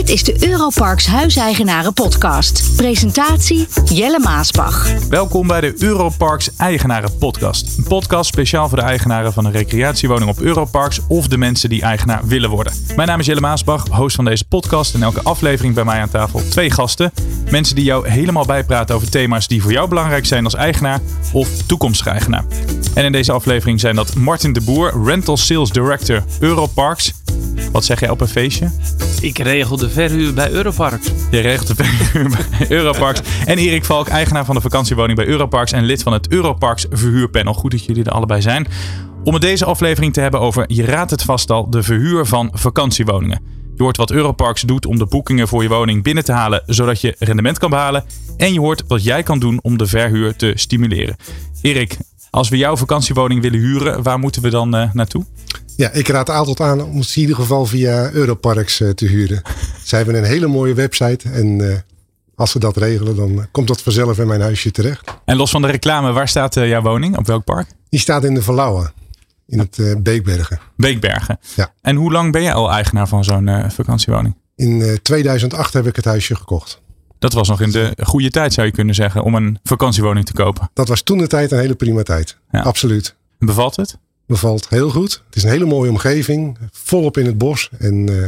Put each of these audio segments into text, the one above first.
Dit is de Europarks Huiseigenaren Podcast. Presentatie Jelle Maasbach. Welkom bij de Europarks Eigenaren Podcast. Een podcast speciaal voor de eigenaren van een recreatiewoning op Europarks of de mensen die eigenaar willen worden. Mijn naam is Jelle Maasbach, host van deze podcast. En elke aflevering bij mij aan tafel twee gasten. Mensen die jou helemaal bijpraten over thema's die voor jou belangrijk zijn als eigenaar of toekomstige eigenaar. En in deze aflevering zijn dat Martin de Boer, Rental Sales Director Europarks. Wat zeg jij op een feestje? Ik regel de verhuur bij Europarks. Je regelt de verhuur bij Europarks. En Erik Valk, eigenaar van de vakantiewoning bij Europarks en lid van het Europarks verhuurpanel. Goed dat jullie er allebei zijn. Om het deze aflevering te hebben over, je raadt het vast al, de verhuur van vakantiewoningen. Je hoort wat Europarks doet om de boekingen voor je woning binnen te halen, zodat je rendement kan behalen. En je hoort wat jij kan doen om de verhuur te stimuleren. Erik, als we jouw vakantiewoning willen huren, waar moeten we dan uh, naartoe? Ja, ik raad altijd aan om het in ieder geval via Europarks uh, te huren. Ze hebben een hele mooie website en uh, als ze dat regelen, dan komt dat vanzelf in mijn huisje terecht. En los van de reclame, waar staat jouw woning? Op welk park? Die staat in de Verlauwen. In het Beekbergen. Beekbergen. Ja. En hoe lang ben jij al eigenaar van zo'n vakantiewoning? In 2008 heb ik het huisje gekocht. Dat was nog in de goede tijd, zou je kunnen zeggen, om een vakantiewoning te kopen. Dat was toen de tijd een hele prima tijd. Ja. Absoluut. Bevalt het? Bevalt heel goed. Het is een hele mooie omgeving, volop in het bos. En uh,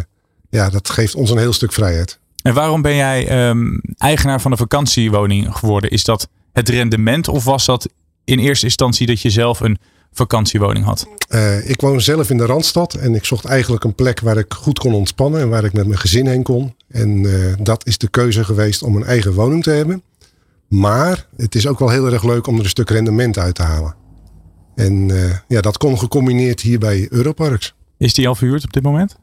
ja, dat geeft ons een heel stuk vrijheid. En waarom ben jij um, eigenaar van een vakantiewoning geworden? Is dat het rendement of was dat in eerste instantie dat je zelf een vakantiewoning had? Uh, ik woon zelf in de Randstad en ik zocht eigenlijk een plek waar ik goed kon ontspannen en waar ik met mijn gezin heen kon. En uh, dat is de keuze geweest om een eigen woning te hebben. Maar het is ook wel heel erg leuk om er een stuk rendement uit te halen. En uh, ja, dat kon gecombineerd hier bij Europarks. Is die al verhuurd op dit moment?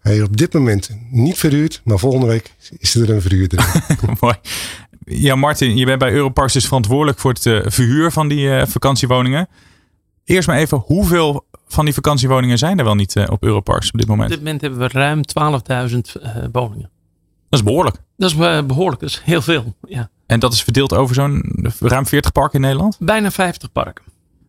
Hij op dit moment niet verhuurd, maar volgende week is er een verhuurder. Mooi. Ja, Martin, je bent bij Europarks dus verantwoordelijk voor het uh, verhuur van die uh, vakantiewoningen. Eerst maar even, hoeveel van die vakantiewoningen zijn er wel niet uh, op Europarks op dit moment? Op dit moment hebben we ruim 12.000 woningen. Dat is behoorlijk. Dat is behoorlijk, dat is heel veel. Ja. En dat is verdeeld over zo'n ruim 40 parken in Nederland? Bijna 50 parken.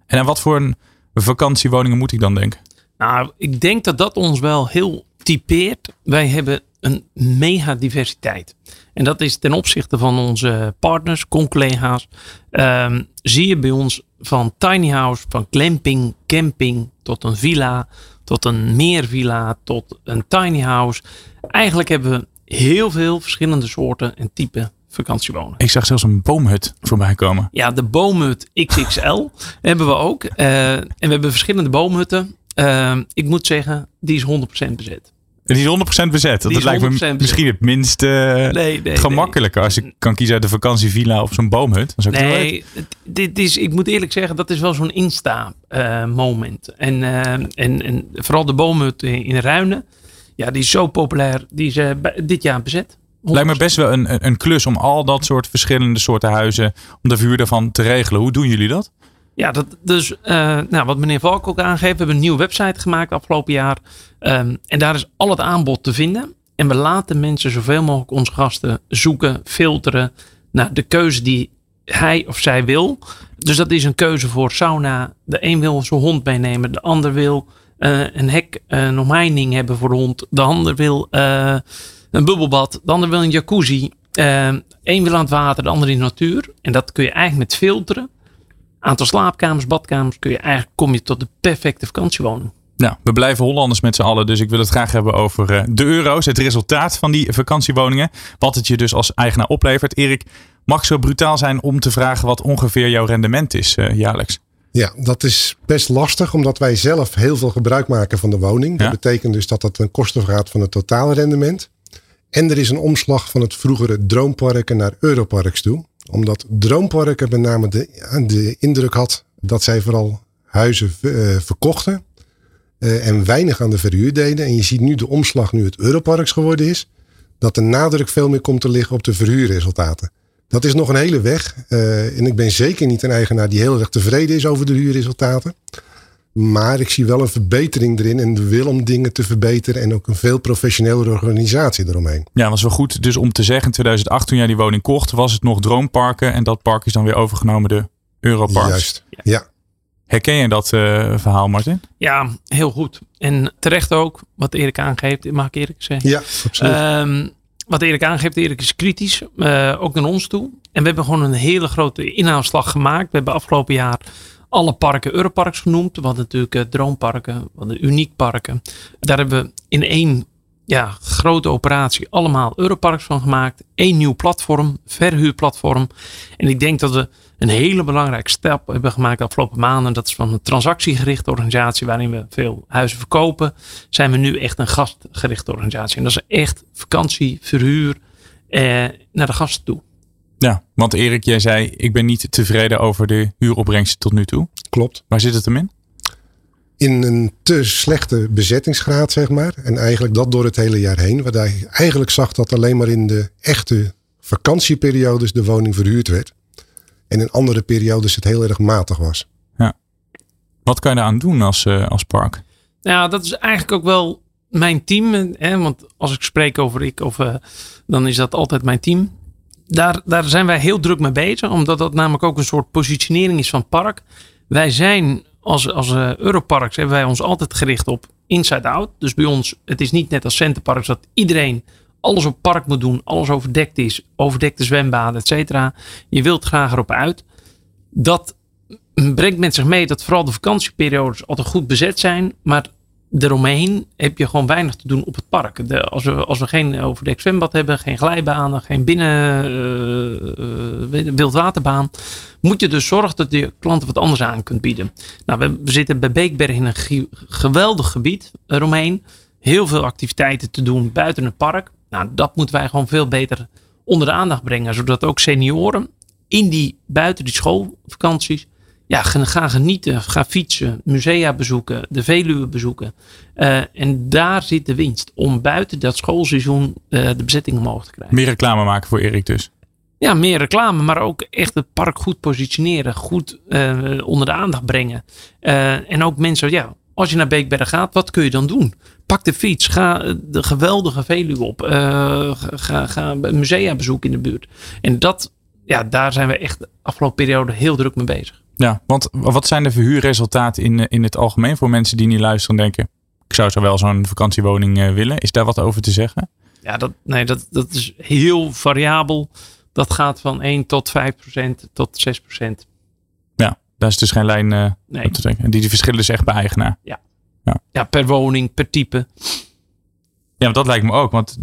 En aan wat voor een vakantiewoningen moet ik dan denken? Nou, ik denk dat dat ons wel heel typeert. Wij hebben een mega diversiteit. En dat is ten opzichte van onze partners, collega's. Um, zie je bij ons van tiny house, van glamping, camping, tot een villa, tot een meervilla, tot een tiny house. Eigenlijk hebben we heel veel verschillende soorten en typen vakantiewonen. Ik zag zelfs een boomhut voorbij komen. Ja, de boomhut XXL hebben we ook. Uh, en we hebben verschillende boomhutten. Uh, ik moet zeggen, die is 100% bezet. Die is 100% bezet. Die dat lijkt me bezet. misschien het minst uh, nee, nee, gemakkelijker. Nee. Als ik kan kiezen uit de vakantievilla of zo'n boomhut. Dan zou ik nee, dit is, ik moet eerlijk zeggen, dat is wel zo'n Insta-moment. Uh, en, uh, en, en vooral de boomhut in Ruinen. Ja, die is zo populair. Die is dit jaar bezet. 100%. Lijkt me best wel een, een klus om al dat soort verschillende soorten huizen, om de vuur daarvan te regelen. Hoe doen jullie dat? Ja, dat, dus uh, nou, wat meneer Valk ook aangeeft, we hebben een nieuwe website gemaakt afgelopen jaar. Um, en daar is al het aanbod te vinden. En we laten mensen zoveel mogelijk onze gasten zoeken, filteren naar de keuze die hij of zij wil. Dus dat is een keuze voor sauna. De een wil zijn hond meenemen, de ander wil uh, een hek, uh, een omheining hebben voor de hond. De ander wil een bubbelbad, de ander wil een jacuzzi. Eén wil aan het water, de ander in de natuur. En dat kun je eigenlijk met filteren aantal slaapkamers, badkamers, kun je eigenlijk kom je tot de perfecte vakantiewoning. Nou, we blijven Hollanders met z'n allen, dus ik wil het graag hebben over uh, de euro's, het resultaat van die vakantiewoningen, wat het je dus als eigenaar oplevert. Erik, mag zo brutaal zijn om te vragen wat ongeveer jouw rendement is uh, jaarlijks? Ja, dat is best lastig, omdat wij zelf heel veel gebruik maken van de woning. Dat ja. betekent dus dat dat ten koste gaat van het totale rendement. En er is een omslag van het vroegere Droomparken naar Europarks toe omdat Droomparken met name de, indruk had dat zij vooral huizen uh, verkochten. Uh, en weinig aan de verhuur deden. En je ziet nu de omslag, nu het Europarks geworden is. Dat de nadruk veel meer komt te liggen op de verhuurresultaten. Dat is nog een hele weg. Uh, en ik ben zeker niet een eigenaar die heel erg tevreden is over de huurresultaten. Maar ik zie wel een verbetering erin en de wil om dingen te verbeteren. En ook een veel professionelere organisatie eromheen. Ja, was wel goed. Dus om te zeggen, in 2008 toen jij die woning kocht, was het nog Droomparken. En dat park is dan weer overgenomen de Europarks. Juist, ja. Herken je dat uh, verhaal, Martin? Ja, heel goed. En terecht ook, wat Erik aangeeft, mag ik eerlijk zeggen. Ja, absoluut. Um, wat Erik aangeeft, Erik is kritisch, uh, ook naar ons toe. En we hebben gewoon een hele grote inhaalslag gemaakt. We hebben afgelopen jaar alle parken Europarks genoemd. We hadden natuurlijk uh, droomparken, we hadden uniekparken. Daar hebben we in één ja, grote operatie allemaal Europarks van gemaakt. Eén nieuw platform, verhuurplatform. En ik denk dat we een hele belangrijke stap hebben gemaakt de afgelopen maanden. Dat is van een transactiegerichte organisatie waarin we veel huizen verkopen. Zijn we nu echt een gastgerichte organisatie. En dat is echt vakantie, verhuur eh, naar de gasten toe. Ja, want Erik, jij zei ik ben niet tevreden over de huuropbrengsten tot nu toe. Klopt. Waar zit het hem in? in een te slechte bezettingsgraad, zeg maar. En eigenlijk dat door het hele jaar heen. Waar hij eigenlijk zag dat alleen maar in de echte vakantieperiodes de woning verhuurd werd. En in andere periodes het heel erg matig was. Ja. Wat kan je aan doen als, uh, als park? Nou, dat is eigenlijk ook wel mijn team. Hè? Want als ik spreek over ik, of, uh, dan is dat altijd mijn team. Daar, daar zijn wij heel druk mee bezig. Omdat dat namelijk ook een soort positionering is van park. Wij zijn als, als uh, Europarks hebben wij ons altijd gericht op inside-out. Dus bij ons, het is niet net als Centerparks dat iedereen alles op park moet doen, alles overdekt is, overdekte zwembaden, et cetera. Je wilt graag erop uit. Dat brengt met zich mee dat vooral de vakantieperiodes altijd goed bezet zijn, maar eromheen heb je gewoon weinig te doen op het park. De, als, we, als we geen overdekt zwembad hebben, geen glijbanen, geen binnen uh, wildwaterbaan, moet je dus zorgen dat je klanten wat anders aan kunt bieden. Nou, we, we zitten bij Beekberg in een geweldig gebied eromheen. Heel veel activiteiten te doen buiten het park. Nou, dat moeten wij gewoon veel beter onder de aandacht brengen, zodat ook senioren in die buiten die schoolvakanties ja, ga genieten, ga fietsen, musea bezoeken, de Veluwe bezoeken. Uh, en daar zit de winst. Om buiten dat schoolseizoen uh, de bezetting omhoog te krijgen. Meer reclame maken voor Erik dus. Ja, meer reclame, maar ook echt het park goed positioneren. Goed uh, onder de aandacht brengen. en ook mensen, ja, als je naar Beekberg gaat, wat kun je dan doen? Pak de fiets, ga de geweldige Veluwe op. ga, ga musea bezoeken in de buurt. En dat, ja, daar zijn we echt de afgelopen periode heel druk mee bezig. Ja, want wat zijn de verhuurresultaten in, in het algemeen voor mensen die niet luisteren en denken: ik zou zo wel zo'n vakantiewoning eh, willen? Is daar wat over te zeggen? Ja, dat, nee, dat, dat is heel variabel. Dat gaat van 1 tot 5 procent tot 6 procent. Ja, daar is dus geen lijn uh, nee. te trekken. Die, die verschillen dus echt bij eigenaar. Ja. ja. Ja. per woning, per type. Ja, want dat lijkt me ook. Want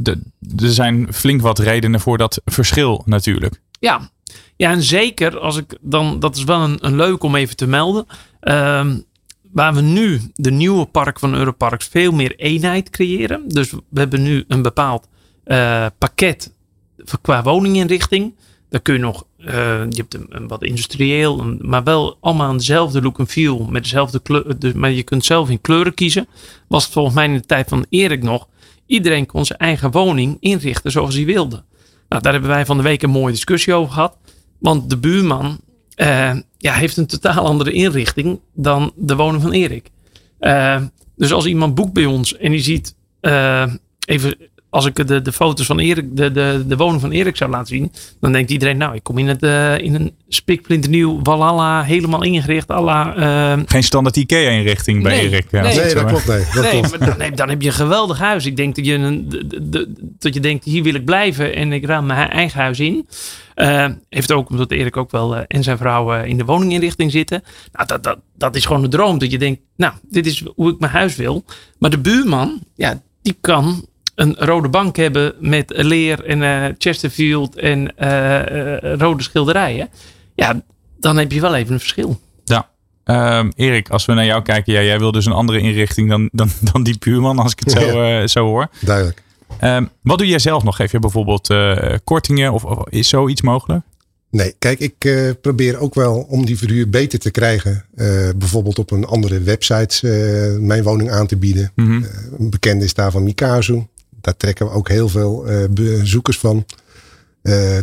er zijn flink wat redenen voor dat verschil natuurlijk. Ja, ja, en zeker als ik dan, dat is wel een, leuk om even te melden. Uh, waar we nu de nieuwe park van Europarks veel meer eenheid creëren. Dus we hebben nu een bepaald uh, pakket qua woninginrichting. Daar kun je nog, uh, je hebt wat industrieel, maar wel allemaal aan dezelfde look en feel. Met dezelfde kleur, dus, maar je kunt zelf in kleuren kiezen. Was het volgens mij in de tijd van Erik nog. Iedereen kon zijn eigen woning inrichten zoals hij wilde. Nou, daar hebben wij van de week een mooie discussie over gehad. Want de buurman uh, ja, heeft een totaal andere inrichting dan de woning van Erik. Uh, dus als iemand boekt bij ons en die ziet, uh, even als ik de, de foto's van Erik, de, de, de woning van Erik zou laten zien, dan denkt iedereen, nou, ik kom in, het, uh, in een spikplinternieuw Walhalla, helemaal ingericht. Alla, uh, Geen standaard IKEA-inrichting bij Erik. Nee, nee, dat klopt. Nee, dat nee, klopt. Dan, dan, heb je een geweldig huis. Ik denk dat je, een, de, de, dat je denkt, hier wil ik blijven en ik ruim mijn eigen huis in. Uh, heeft ook omdat Erik ook wel uh, en zijn vrouw uh, in de woninginrichting zitten. Nou, dat, dat, dat is gewoon een droom. Dat je denkt, nou, dit is hoe ik mijn huis wil. Maar de buurman, ja, die kan een rode bank hebben met leer en Chesterfield en rode schilderijen. Ja, dan heb je wel even een verschil. Ja. Um, Erik, als we naar jou kijken, ja, jij wil dus een andere inrichting dan, dan, dan die buurman, als ik het zo, ja, zo hoor. Duidelijk. Um, wat doe jij zelf nog? Geef je bijvoorbeeld uh, kortingen of, of, is zoiets mogelijk? Nee, kijk, ik uh, probeer ook wel om die verhuur beter te krijgen. Uh, bijvoorbeeld op een andere website mijn woning aan te bieden. Mm -hmm. een bekende is daarvan Mikazu. Daar trekken we ook heel veel bezoekers van.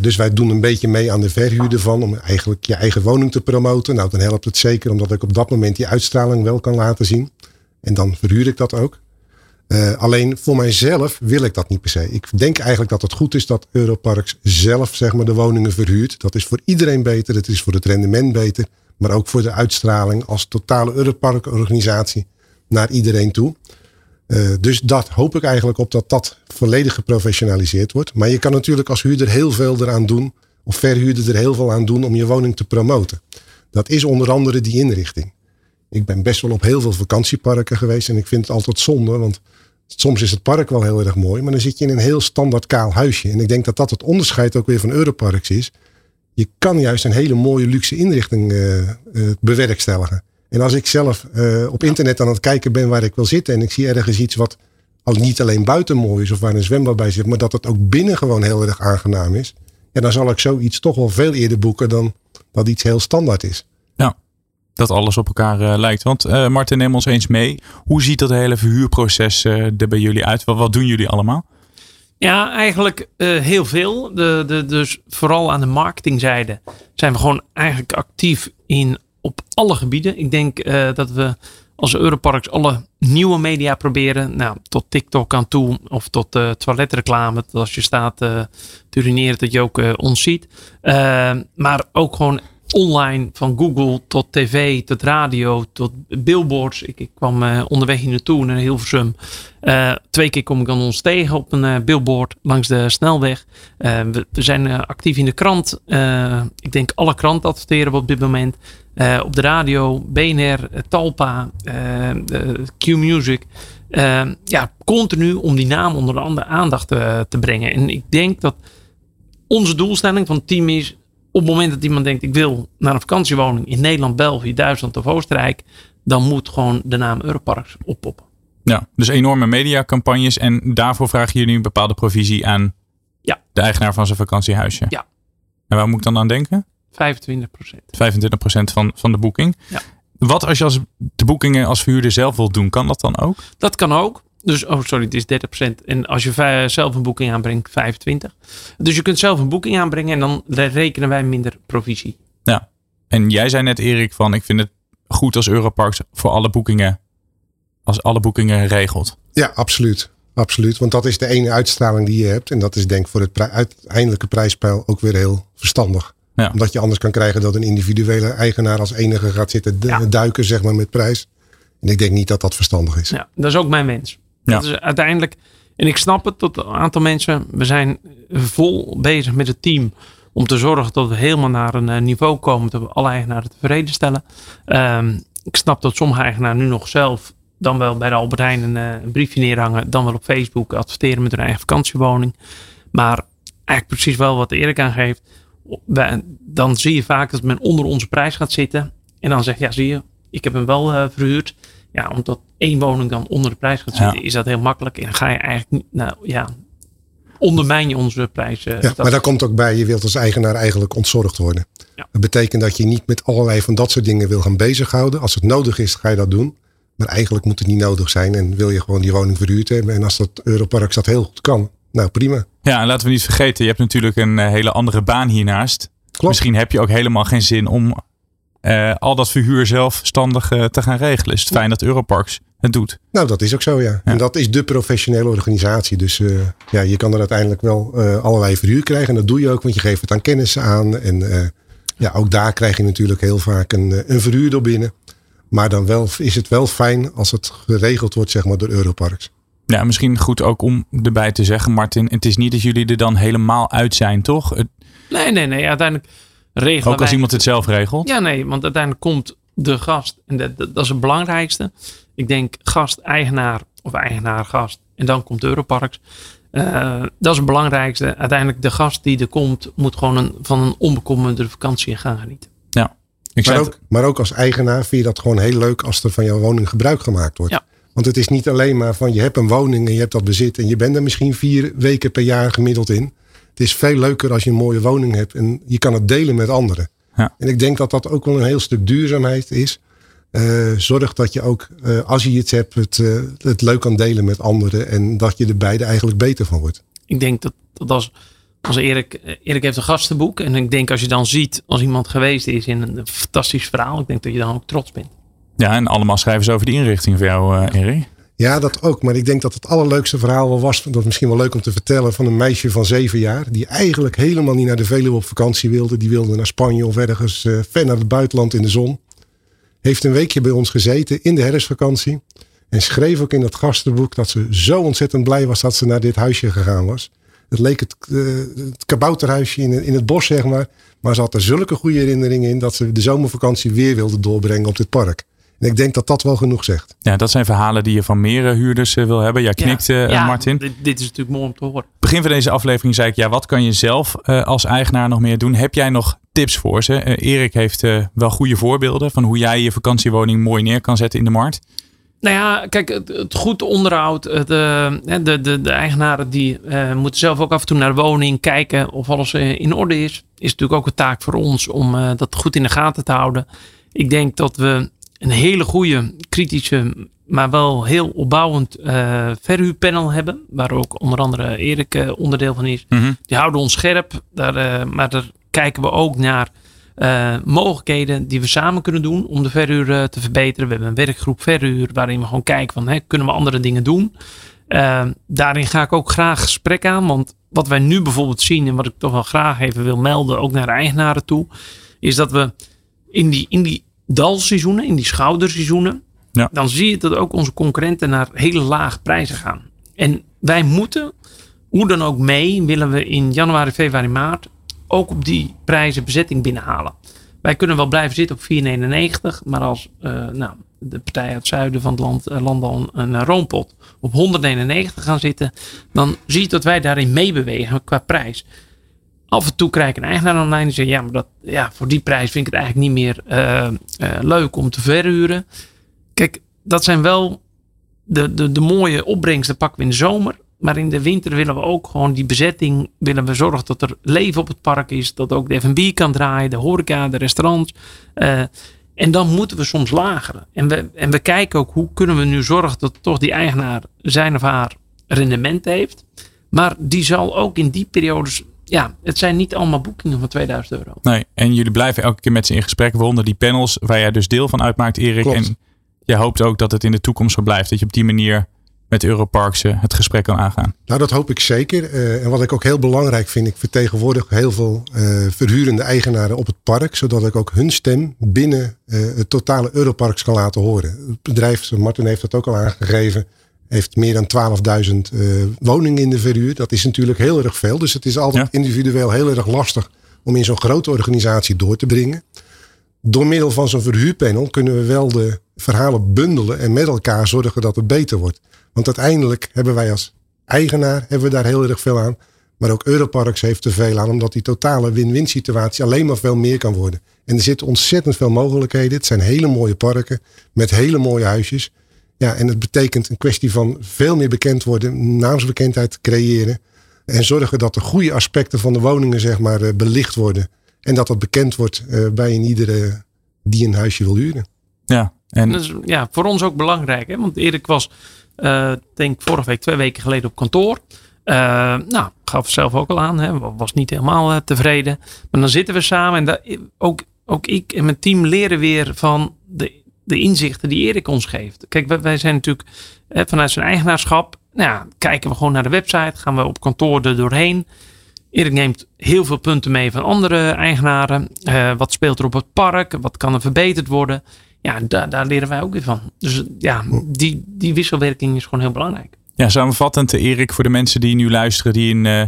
dus wij doen een beetje mee aan de verhuur ervan. Om eigenlijk je eigen woning te promoten. Nou, dan helpt het zeker omdat ik op dat moment die uitstraling wel kan laten zien. En dan verhuur ik dat ook. Uh, alleen voor mijzelf wil ik dat niet per se. Ik denk eigenlijk dat het goed is dat Europarks zelf zeg maar, de woningen verhuurt. Dat is voor iedereen beter. Het is voor het rendement beter. Maar ook voor de uitstraling als totale Europark organisatie naar iedereen toe. Dus dat hoop ik eigenlijk op dat dat volledig geprofessionaliseerd wordt. Maar je kan natuurlijk als huurder heel veel eraan doen, of verhuurder er heel veel aan doen om je woning te promoten. Dat is onder andere die inrichting. Ik ben best wel op heel veel vakantieparken geweest en ik vind het altijd zonde, want soms is het park wel heel erg mooi, maar dan zit je in een heel standaard kaal huisje. En ik denk dat dat het onderscheid ook weer van Europarks is. Je kan juist een hele mooie luxe inrichting uh, bewerkstelligen. En als ik zelf uh, op internet aan het kijken ben waar ik wil zitten en ik zie ergens iets wat al niet alleen buiten mooi is of waar een zwembad bij zit, maar dat het ook binnen gewoon heel erg aangenaam is. Ja, dan zal ik zoiets toch wel veel eerder boeken dan dat iets heel standaard is. Ja, dat alles op elkaar uh, lijkt. Want uh, Martin, neem ons eens mee. Hoe ziet dat hele verhuurproces uh, er bij jullie uit? Wat, wat doen jullie allemaal? Ja, eigenlijk heel veel. De, de, dus vooral aan de marketingzijde zijn we gewoon eigenlijk actief in op alle gebieden. Ik denk dat we als Europarks alle nieuwe media proberen. Nou, tot TikTok aan toe of tot uh, toiletreclame. Dat als je staat uh, dat je ook ons ziet. maar ook gewoon online van Google tot tv, tot radio, tot billboards. Ik, ik kwam uh, onderweg hier naartoe naar Hilversum. Uh, twee keer kom ik dan ons tegen op een uh, billboard langs de snelweg. We, we, zijn actief in de krant. ik denk alle kranten adverteren we op dit moment. op de radio, BNR, Talpa, Q-Music. ja, continu om die naam onder andere aandacht te brengen. En ik denk dat onze doelstelling van het team is op het moment dat iemand denkt, ik wil naar een vakantiewoning in Nederland, België, Duitsland of Oostenrijk, dan moet gewoon de naam Europarks oppoppen. Ja, dus enorme mediacampagnes en daarvoor vragen jullie een bepaalde provisie aan ja. de eigenaar van zijn vakantiehuisje. Ja. En waar moet ik dan aan denken? 25% 25% van, van de boeking. Ja. Wat als je als de boekingen als verhuurder zelf wilt doen, kan dat dan ook? Dat kan ook. Dus, oh sorry, het is 30%. En als je zelf een boeking aanbrengt, 25%. Dus je kunt zelf een boeking aanbrengen en dan rekenen wij minder provisie. Ja. En jij zei net, Erik, van ik vind het goed als Europarks voor alle boekingen, als alle boekingen regelt. Ja, absoluut. Absoluut. Want dat is de ene uitstraling die je hebt. En dat is denk ik voor het uiteindelijke prijspeil ook weer heel verstandig. Ja. Omdat je anders kan krijgen dat een individuele eigenaar als enige gaat zitten duiken zeg maar, met prijs. En ik denk niet dat dat verstandig is. Ja, dat is ook mijn wens. Ja. Dat is uiteindelijk, en ik snap het tot een aantal mensen, we zijn vol bezig met het team om te zorgen dat we helemaal naar een eh, niveau komen dat we alle eigenaren tevreden stellen. Um, ik snap dat sommige eigenaren nu nog zelf dan wel bij de Albert Heijn een, eh, een, briefje neerhangen, dan wel op Facebook adverteren met hun eigen vakantiewoning. Maar eigenlijk precies wel wat Erik aangeeft. Dan zie je vaak dat men onder onze prijs gaat zitten. En dan zegt, ja zie je, ik heb hem wel uh, verhuurd. Ja, omdat één woning dan onder de prijs gaat zitten, is dat heel makkelijk. En dan ga je eigenlijk niet, nou ja, ondermijn je onze prijzen. Ja, maar daar komt ook bij, je wilt als eigenaar eigenlijk ontzorgd worden. Ja. Dat betekent dat je niet met allerlei van dat soort dingen wil gaan bezighouden. Als het nodig is, ga je dat doen. Maar eigenlijk moet het niet nodig zijn en wil je gewoon die woning verhuurd hebben. En als dat Europark dat heel goed kan, nou prima. Ja, en laten we niet vergeten, je hebt natuurlijk een eh, hele andere baan hiernaast. Klopt. Misschien heb je ook helemaal geen zin om uh, al dat verhuur zelfstandig uh, te gaan regelen. Is het fijn dat Europarks het doet? Nou, dat is ook zo, ja. ja. En dat is de professionele organisatie. Dus uh, ja, je kan er uiteindelijk wel allerlei verhuur krijgen. En dat doe je ook, want je geeft het aan kennis aan. En ja, ook daar krijg je natuurlijk heel vaak een, een verhuurder binnen. Maar dan wel, is het wel fijn als het geregeld wordt, zeg maar, door Europarks. Ja, misschien goed ook om erbij te zeggen, Martin. Het is niet dat jullie er dan helemaal uit zijn, toch? Het... Nee, nee, nee. Uiteindelijk regelen Ook als wij... iemand het zelf regelt? Ja, nee, want uiteindelijk komt de gast, en dat, dat, dat is het belangrijkste. Ik denk gast, eigenaar of eigenaar, gast. En dan komt Europarks. Uh, dat is het belangrijkste. Uiteindelijk de gast die er komt, moet gewoon een, van een onbekommerde vakantie gaan genieten. Ja. Ik maar, ook, maar ook als eigenaar vind je dat gewoon heel leuk als er van jouw woning gebruik gemaakt wordt. Ja. Want het is niet alleen maar van je hebt een woning en je hebt dat bezit en je bent er misschien vier weken per jaar gemiddeld in. Het is veel leuker als je een mooie woning hebt en je kan het delen met anderen. Ja. En ik denk dat dat ook wel een heel stuk duurzaamheid is. Uh, zorg dat je ook, uh, als je iets hebt, het, uh, het leuk kan delen met anderen. En dat je er beide eigenlijk beter van wordt. Ik denk dat, dat als, als Erik, Erik heeft een gastenboek. En ik denk als je dan ziet, als iemand geweest is in een fantastisch verhaal. Ik denk dat je dan ook trots bent. Ja, en allemaal schrijven ze over die inrichting voor jou, Erik. Ja, dat ook. Maar ik denk dat het allerleukste verhaal wel was, dat is misschien wel leuk om te vertellen, van een meisje van zeven jaar. Die eigenlijk helemaal niet naar de Veluwe op vakantie wilde. Die wilde naar Spanje of ergens uh, ver naar het buitenland in de zon. Heeft een weekje bij ons gezeten in de herfstvakantie. En schreef ook in dat gastenboek dat ze zo ontzettend blij was dat ze naar dit huisje gegaan was. Het leek het, uh, het kabouterhuisje in, in het bos, zeg maar. Maar ze had er zulke goede herinneringen in dat ze de zomervakantie weer wilde doorbrengen op dit park. En ik denk dat dat wel genoeg zegt. Ja, dat zijn verhalen die je van meer huurders wil hebben. Jij knikt, ja. ja, Martin. Dit, dit, is natuurlijk mooi om te horen. Begin van deze aflevering zei ik, ja, wat kan je zelf uh, als eigenaar nog meer doen? Heb jij nog tips voor ze? Uh, Erik heeft uh, wel goede voorbeelden van hoe jij je vakantiewoning mooi neer kan zetten in de markt. Nou ja, kijk, het, het goed onderhoud. Het, de, de, de, de, eigenaren die uh, moeten zelf ook af en toe naar de woning kijken of alles in orde is. Is natuurlijk ook een taak voor ons om uh, dat goed in de gaten te houden. Ik denk dat we een hele goede, kritische, maar wel heel opbouwend uh, verhuurpanel hebben. Waar ook onder andere Erik onderdeel van is. Mm-hmm. Die houden ons scherp. Daar, maar daar kijken we ook naar mogelijkheden die we samen kunnen doen om de verhuur te verbeteren. We hebben een werkgroep verhuur waarin we gewoon kijken van hè, kunnen we andere dingen doen. Uh, daarin ga ik ook graag gesprek aan. Want wat wij nu bijvoorbeeld zien en wat ik toch wel graag even wil melden, ook naar de eigenaren toe, is dat we in die, in die dalseizoenen, in die schouderseizoenen, ja. dan zie je dat ook onze concurrenten naar hele lage prijzen gaan. En wij moeten, hoe dan ook mee, willen we in januari, februari, maart ook op die prijzen bezetting binnenhalen. Wij kunnen wel blijven zitten op 4,99, maar als uh, nou, de partij uit het zuiden van het land, uh, land al een, een roompot op 199 gaan zitten, dan zie je dat wij daarin meebewegen qua prijs. Af en toe krijg ik een eigenaar online die zegt, ja, maar dat, ja, voor die prijs vind ik het eigenlijk niet meer uh, leuk om te verhuren. Kijk, dat zijn wel de, de, de mooie opbrengsten pakken we in de zomer. Maar in de winter willen we ook gewoon die bezetting, willen we zorgen dat er leven op het park is. Dat ook de F&B kan draaien, de horeca, de restaurants. Uh, en dan moeten we soms lageren. En we, en we kijken ook hoe kunnen we nu zorgen dat toch die eigenaar zijn of haar rendement heeft. Maar die zal ook in die periodes ja, het zijn niet allemaal boekingen van 2000 euro. Nee, en jullie blijven elke keer met ze in gesprek, waaronder die panels waar jij dus deel van uitmaakt, Erik. Klopt. En je hoopt ook dat het in de toekomst zo blijft. Dat je op die manier met Europarks uh, het gesprek kan aangaan. Nou, dat hoop ik zeker. Uh, en wat ik ook heel belangrijk vind, ik vertegenwoordig heel veel uh, verhurende eigenaren op het park, zodat ik ook hun stem binnen het totale Europarks kan laten horen. Het bedrijf, Martin heeft dat ook al aangegeven, heeft meer dan 12.000 woningen in de verhuur. Dat is natuurlijk heel erg veel. Dus het is altijd ja. individueel heel erg lastig om in zo'n grote organisatie door te brengen. Door middel van zo'n verhuurpanel kunnen we wel de verhalen bundelen en met elkaar zorgen dat het beter wordt. Want uiteindelijk hebben wij als eigenaar hebben we daar heel erg veel aan. Maar ook Europarks heeft er veel aan, omdat die totale win-win situatie alleen maar veel meer kan worden. En er zitten ontzettend veel mogelijkheden. Het zijn hele mooie parken met hele mooie huisjes. Ja, en het betekent een kwestie van veel meer bekend worden, naamsbekendheid creëren. En zorgen dat de goede aspecten van de woningen zeg maar eh, belicht worden. En dat dat bekend wordt uh, bij een iedere die een huisje wil huren. Ja, en dat is ja, voor ons ook belangrijk. Hè? Want Erik was uh, denk vorige week, twee weken geleden op kantoor. Uh, nou, gaf zelf ook al aan, hè, was niet helemaal uh, tevreden. Maar dan zitten we samen en dat, ook, ook ik en mijn team leren weer van de, de inzichten die Erik ons geeft. Kijk, wij, wij zijn natuurlijk hè, vanuit zijn eigenaarschap, nou ja, kijken we gewoon naar de website, gaan we op kantoor er doorheen. Erik neemt heel veel punten mee van andere eigenaren. Uh, wat speelt er op het park? Wat kan er verbeterd worden? ja, daar, daar leren wij ook weer van. Dus ja, die, die wisselwerking is gewoon heel belangrijk. Ja, samenvattend, Erik, voor de mensen die nu luisteren, die een uh,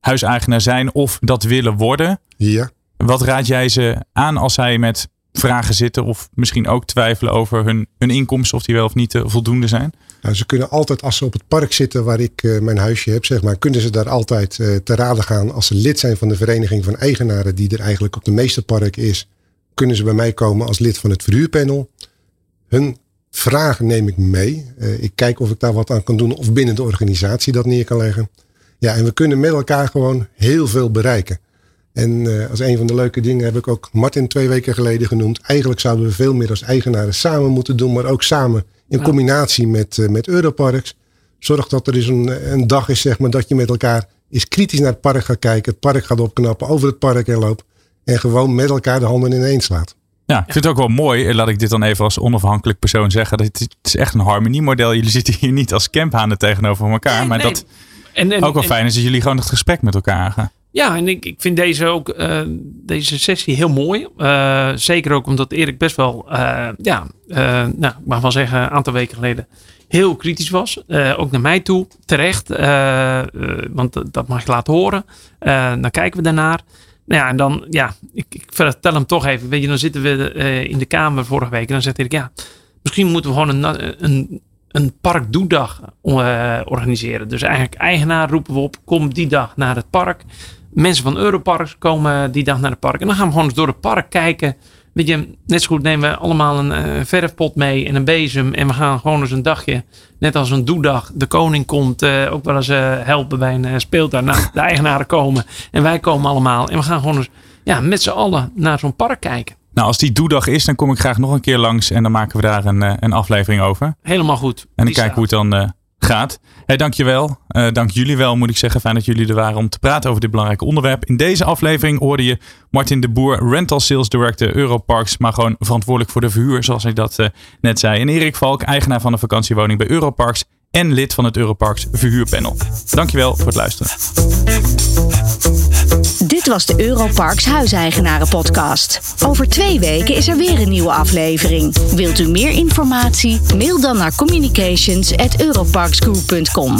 huiseigenaar zijn of dat willen worden. Ja. Wat raad jij ze aan als zij met vragen zitten of misschien ook twijfelen over hun, hun inkomsten, of die wel of niet uh, voldoende zijn? Nou, ze kunnen altijd, als ze op het park zitten waar ik uh, mijn huisje heb, zeg maar, kunnen ze daar altijd uh, te raden gaan als ze lid zijn van de vereniging van eigenaren, die er eigenlijk op de meeste parken is kunnen ze bij mij komen als lid van het verhuurpanel. Hun vragen neem ik mee. Ik kijk of ik daar wat aan kan doen of binnen de organisatie dat neer kan leggen. Ja, en we kunnen met elkaar gewoon heel veel bereiken. En uh, als een van de leuke dingen heb ik ook Martin twee weken geleden genoemd. Eigenlijk zouden we veel meer als eigenaren samen moeten doen, maar ook samen in combinatie met, uh, met Europarks. Zorg dat er eens een, een dag is, zeg maar, dat je met elkaar eens kritisch naar het park gaat kijken, het park gaat opknappen, over het park heen loopt. En gewoon met elkaar de handen ineens slaat. Ja, ik vind het ook wel mooi. Laat ik dit dan even als onafhankelijk persoon zeggen. Dat het, is echt een harmoniemodel. Jullie zitten hier niet als camphanen tegenover elkaar. Nee, maar nee. dat en, en, ook wel fijn is dat jullie gewoon het gesprek met elkaar gaan. Ja, en ik, ik vind deze ook, uh, deze sessie heel mooi. Uh, zeker ook omdat Erik best wel, uh, ja, nou, ik mag wel zeggen, een aantal weken geleden heel kritisch was. ook naar mij toe, terecht. want dat mag je laten horen. dan kijken we daarnaar. Nou ja, en dan, ja, ik, ik vertel hem toch even. Weet je, dan zitten we in de kamer vorige week. En dan zegt Erik, ja, misschien moeten we gewoon een, een, een parkdoedag organiseren. Dus eigenlijk eigenaar roepen we op, kom die dag naar het park mensen van Europarks komen die dag naar het park. En dan gaan we gewoon eens door het park kijken. Weet je, net zo goed nemen we allemaal een uh, verfpot mee en een bezem. En we gaan gewoon eens een dagje, net als een doedag. De koning komt uh, ook wel eens uh, helpen bij een speeltuin. Nou, de eigenaren komen en wij komen allemaal. En we gaan gewoon eens ja, met z'n allen naar zo'n park kijken. Nou, als die doedag is, dan kom ik graag nog een keer langs. En dan maken we daar een, een aflevering over. Helemaal goed. En dan kijken hoe het dan gaat. Hey, dankjewel. Uh, dank jullie wel, moet ik zeggen. Fijn dat jullie er waren om te praten over dit belangrijke onderwerp. In deze aflevering hoorde je Martin de Boer, Rental Sales Director Europarks, maar gewoon verantwoordelijk voor de verhuur, zoals ik dat uh, net zei. En Erik Valk, eigenaar van een vakantiewoning bij Europarks en lid van het Europarks verhuurpanel. Dankjewel voor het luisteren was de Europarks Huiseigenaren Podcast. Over twee weken is er weer een nieuwe aflevering. Wilt u meer informatie? Mail dan naar communications@europarksgroup.com.